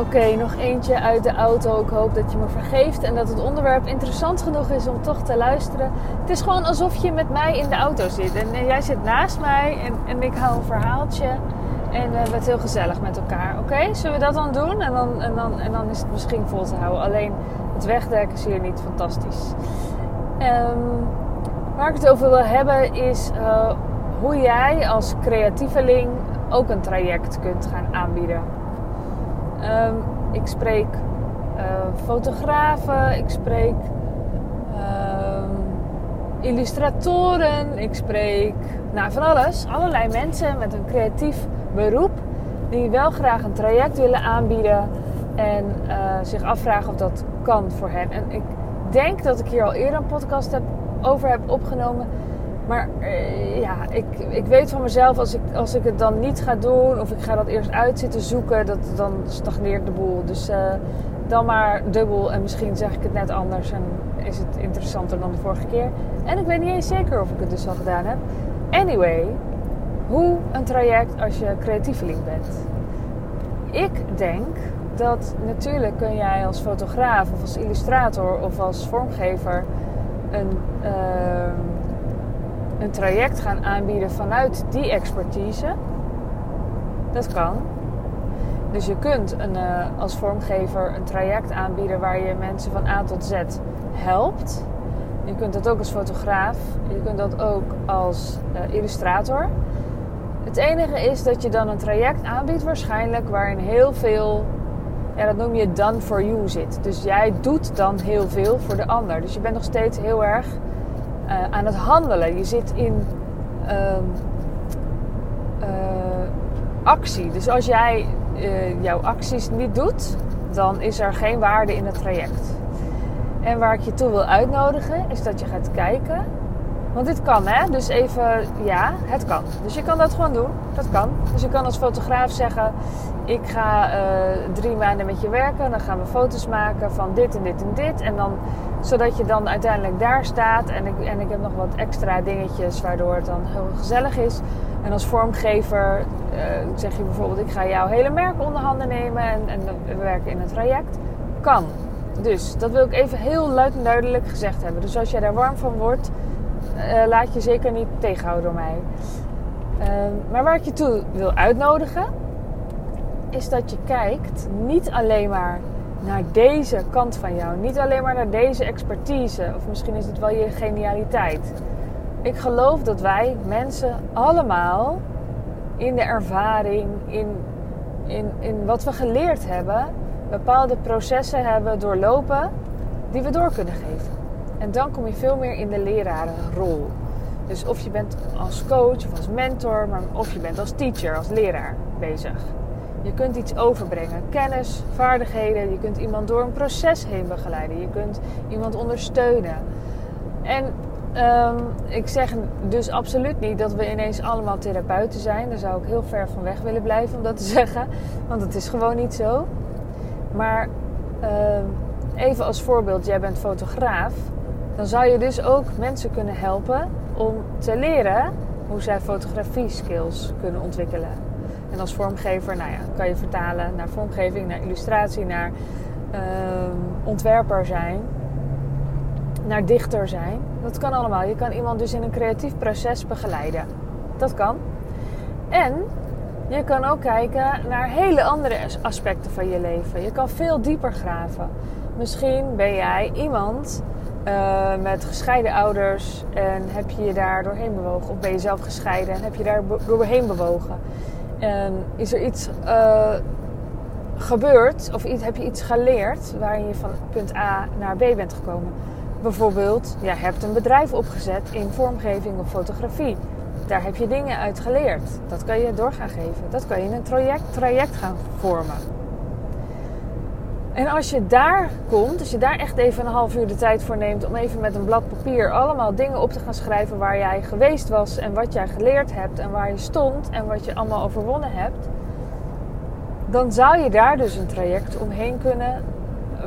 Oké, nog eentje uit de auto. Ik hoop dat je me vergeeft en dat het onderwerp interessant genoeg is om toch te luisteren. Het is gewoon alsof je met mij in de auto zit. En, en jij zit naast mij en, en ik hou een verhaaltje. En we hebben het heel gezellig met elkaar. Oké, zullen we dat dan doen? En dan, en, dan, en dan is het misschien vol te houden. Alleen het wegdek is hier niet fantastisch. Um, waar ik het over wil hebben is uh, hoe jij als creatieveling ook een traject kunt gaan aanbieden. Um, ik spreek uh, fotografen, ik spreek um, illustratoren, ik spreek nou, van alles. Allerlei mensen met een creatief beroep die wel graag een traject willen aanbieden en uh, zich afvragen of dat kan voor hen. En ik denk dat ik hier al eerder een podcast heb, over heb opgenomen. Maar uh, ja, ik, ik weet van mezelf, als ik, als ik het dan niet ga doen of ik ga dat eerst uit zitten zoeken, dat, dan stagneert de boel. Dus uh, dan maar dubbel en misschien zeg ik het net anders en is het interessanter dan de vorige keer. En ik weet niet eens zeker of ik het dus al gedaan heb. Anyway, hoe een traject als je creatieveling bent. Ik denk dat natuurlijk kun jij als fotograaf of als illustrator of als vormgever een, uh, een traject gaan aanbieden vanuit die expertise. Dat kan. Dus je kunt een, uh, als vormgever een traject aanbieden waar je mensen van A tot Z helpt. Je kunt dat ook als fotograaf. Je kunt dat ook als uh, illustrator. Het enige is dat je dan een traject aanbiedt waarschijnlijk waarin heel veel, ja dat noem je done for you zit. Dus jij doet dan heel veel voor de ander. Dus je bent nog steeds heel erg uh, aan het handelen. Je zit in uh, uh, actie. Dus als jij uh, jouw acties niet doet, dan is er geen waarde in het traject. En waar ik je toe wil uitnodigen, is dat je gaat kijken want dit kan, hè? Dus even, ja, het kan. Dus je kan dat gewoon doen. Dat kan. Dus je kan als fotograaf zeggen: Ik ga drie maanden met je werken. Dan gaan we foto's maken van dit en dit en dit. En dan, zodat je dan uiteindelijk daar staat. En ik, en ik heb nog wat extra dingetjes waardoor het dan heel gezellig is. En als vormgever uh, zeg je bijvoorbeeld: Ik ga jouw hele merk onder handen nemen. En, en we werken in een traject. Kan. Dus dat wil ik even heel luid en duidelijk gezegd hebben. Dus als jij daar warm van wordt uh, laat je zeker niet tegenhouden door mij. Uh, maar waar ik je toe wil uitnodigen, is dat je kijkt niet alleen maar naar deze kant van jou, niet alleen maar naar deze expertise, of misschien is het wel je genialiteit. Ik geloof dat wij mensen allemaal in de ervaring, in, in, in wat we geleerd hebben, bepaalde processen hebben doorlopen die we door kunnen geven. En dan kom je veel meer in de lerarenrol. Dus of je bent als coach of als mentor, maar of je bent als teacher, als leraar bezig. Je kunt iets overbrengen, kennis, vaardigheden. Je kunt iemand door een proces heen begeleiden. Je kunt iemand ondersteunen. En um, ik zeg dus absoluut niet dat we ineens allemaal therapeuten zijn. Daar zou ik heel ver van weg willen blijven om dat te zeggen. Want het is gewoon niet zo. Maar um, even als voorbeeld, jij bent fotograaf dan zou je dus ook mensen kunnen helpen om te leren hoe zij fotografie skills kunnen ontwikkelen. En als vormgever, nou ja, kan je vertalen naar vormgeving, naar illustratie, naar uh, ontwerper zijn, naar dichter zijn. Dat kan allemaal. Je kan iemand dus in een creatief proces begeleiden. Dat kan. En je kan ook kijken naar hele andere aspecten van je leven. Je kan veel dieper graven. Misschien ben jij iemand uh, met gescheiden ouders en heb je je daar doorheen bewogen? Of ben je zelf gescheiden en heb je daar doorheen bewogen? En is er iets uh, gebeurd of iets, heb je iets geleerd waarin je van punt A naar B bent gekomen? Bijvoorbeeld, je hebt een bedrijf opgezet in vormgeving of fotografie. Daar heb je dingen uit geleerd. Dat kan je door gaan geven. Dat kan je in een traject, traject gaan vormen. En als je daar komt, als je daar echt even een half uur de tijd voor neemt om even met een blad papier allemaal dingen op te gaan schrijven waar jij geweest was en wat jij geleerd hebt en waar je stond en wat je allemaal overwonnen hebt, dan zou je daar dus een traject omheen kunnen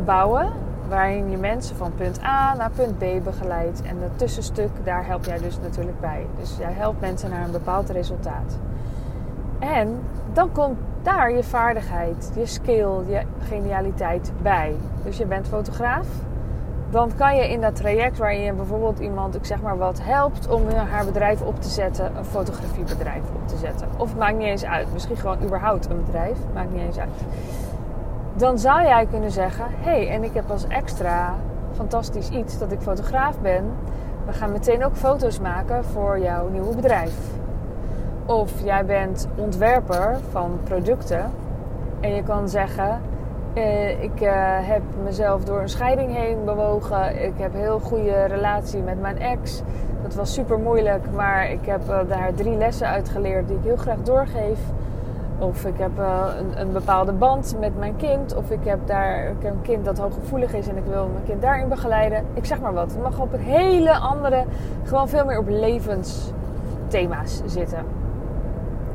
bouwen waarin je mensen van punt A naar punt B begeleidt. En dat tussenstuk, daar help jij dus natuurlijk bij. Dus jij helpt mensen naar een bepaald resultaat. En dan komt daar je vaardigheid, je skill, je genialiteit bij. Dus je bent fotograaf. Dan kan je in dat traject waarin je bijvoorbeeld iemand, ik zeg maar wat, helpt om haar bedrijf op te zetten, een fotografiebedrijf op te zetten. Of het maakt niet eens uit, misschien gewoon überhaupt een bedrijf, maakt niet eens uit. Dan zou jij kunnen zeggen: hé, hey, en ik heb als extra fantastisch iets dat ik fotograaf ben. We gaan meteen ook foto's maken voor jouw nieuwe bedrijf. Of jij bent ontwerper van producten en je kan zeggen: uh, Ik uh, heb mezelf door een scheiding heen bewogen. Ik heb een heel goede relatie met mijn ex. Dat was super moeilijk, maar ik heb uh, daar drie lessen uit geleerd die ik heel graag doorgeef. Of ik heb een, een, bepaalde band met mijn kind. Of ik heb daar een kind dat hooggevoelig is en ik wil mijn kind daarin begeleiden. Ik zeg maar wat. Het mag op een hele andere, gewoon veel meer op levensthema's zitten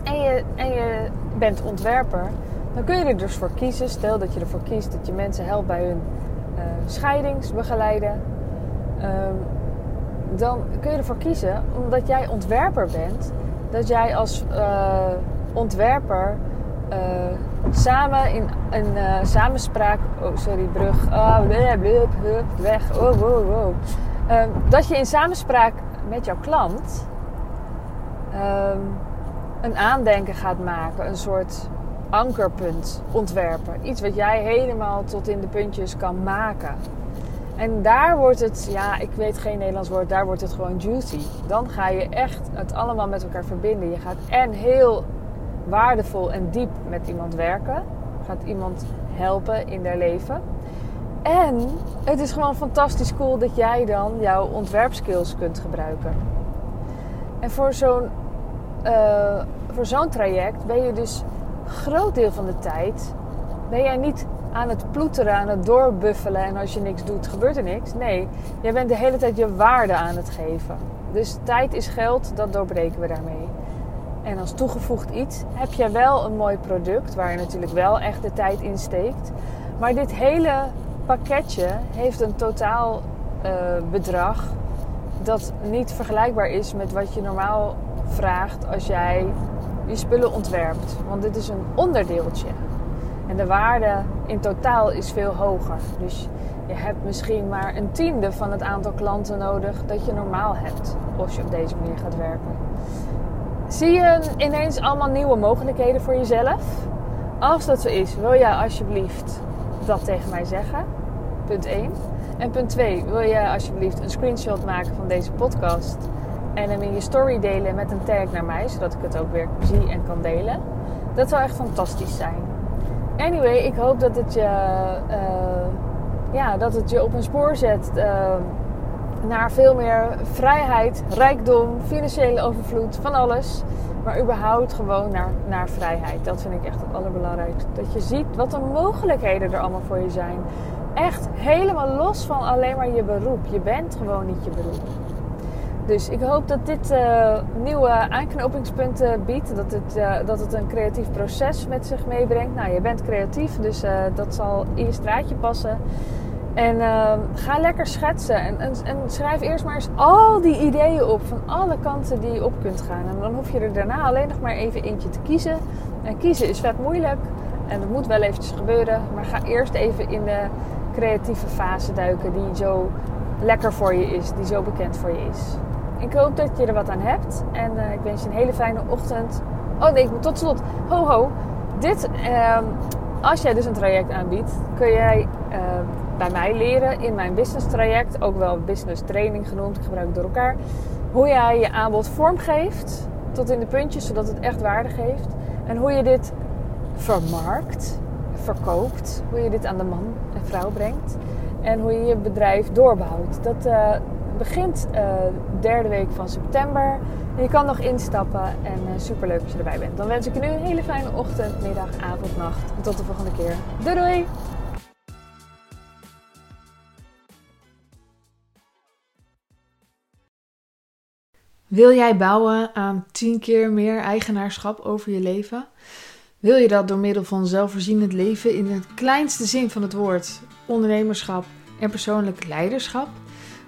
en je, en je bent ontwerper, dan kun je er dus voor kiezen. Stel dat je ervoor kiest dat je mensen helpt bij hun uh, scheidingsbegeleiden. Um, dan kun je ervoor kiezen, omdat jij ontwerper bent, dat jij als uh, ontwerper uh, samen in een samenspraak. Oh, sorry, brug. Oh, blub, blub, blub, weg. Oh, wow, wow. Um, dat je in samenspraak met jouw klant. Um, een aandenken gaat maken, een soort ankerpunt ontwerpen. Iets wat jij helemaal tot in de puntjes kan maken. En daar wordt het, ja, ik weet geen Nederlands woord, daar wordt het gewoon juicy. Dan ga je echt het allemaal met elkaar verbinden. Je gaat en heel waardevol en diep met iemand werken. Gaat iemand helpen in haar leven. En het is gewoon fantastisch cool dat jij dan jouw ontwerpskills kunt gebruiken. En voor zo'n uh, voor zo'n traject ben je dus groot deel van de tijd ben jij niet aan het ploeteren, aan het doorbuffelen en als je niks doet, gebeurt er niks. Nee, jij bent de hele tijd je waarde aan het geven. Dus tijd is geld, dat doorbreken we daarmee. En als toegevoegd iets heb je wel een mooi product waar je natuurlijk wel echt de tijd in steekt. Maar dit hele pakketje heeft een totaal uh, bedrag dat niet vergelijkbaar is met wat je normaal vraagt als jij je spullen ontwerpt. Want dit is een onderdeeltje. En de waarde in totaal is veel hoger. Dus je hebt misschien maar een tiende van het aantal klanten nodig dat je normaal hebt als je op deze manier gaat werken. Zie je ineens allemaal nieuwe mogelijkheden voor jezelf? Als dat zo is, wil jij alsjeblieft dat tegen mij zeggen? Punt 1. En punt 2, wil je alsjeblieft een screenshot maken van deze podcast en hem in je story delen met een tag naar mij, zodat ik het ook weer zie en kan delen. Dat zou echt fantastisch zijn. Anyway, ik hoop dat het je, uh, ja, dat het je op een spoor zet uh, naar veel meer vrijheid, rijkdom, financiële overvloed, van alles. Maar überhaupt gewoon naar, naar vrijheid. Dat vind ik echt het allerbelangrijkste. Dat je ziet wat de mogelijkheden er allemaal voor je zijn. Echt helemaal los van alleen maar je beroep. Je bent gewoon niet je beroep. Dus ik hoop dat dit uh, nieuwe aanknopingspunten biedt. Dat het, uh, dat het een creatief proces met zich meebrengt. Nou, je bent creatief, dus uh, dat zal in je straatje passen. En ga lekker schetsen. En, en, en, schrijf eerst maar eens al die ideeën op van alle kanten die je op kunt gaan. En dan hoef je er daarna alleen nog maar even eentje te kiezen. En kiezen is vet moeilijk. En dat moet wel eventjes gebeuren. Maar ga eerst even in de creatieve fase duiken die zo lekker voor je is, die zo bekend voor je is. Ik hoop dat je er wat aan hebt. En uh, ik wens je een hele fijne ochtend. Oh nee, tot slot. Ho ho. Dit, uh, als jij dus een traject aanbiedt, kun jij uh, bij mij leren in mijn business traject, ook wel business training genoemd, ik gebruik door elkaar, hoe jij je aanbod vormgeeft tot in de puntjes, zodat het echt waarde geeft. En hoe je dit vermarkt, verkoopt, hoe je dit aan de man en vrouw brengt. En hoe je je bedrijf doorbouwt. Dat, uh, begint uh, derde week van september. je kan nog instappen en uh, super leuk als je erbij bent. Dan wens ik je nu een hele fijne ochtend, middag, avond, nacht. En tot de volgende keer. Doei doei! Wil jij bouwen aan 10 keer meer eigenaarschap over je leven? Wil je dat door middel van zelfvoorzienend leven in het kleinste zin van het woord, ondernemerschap en persoonlijk leiderschap?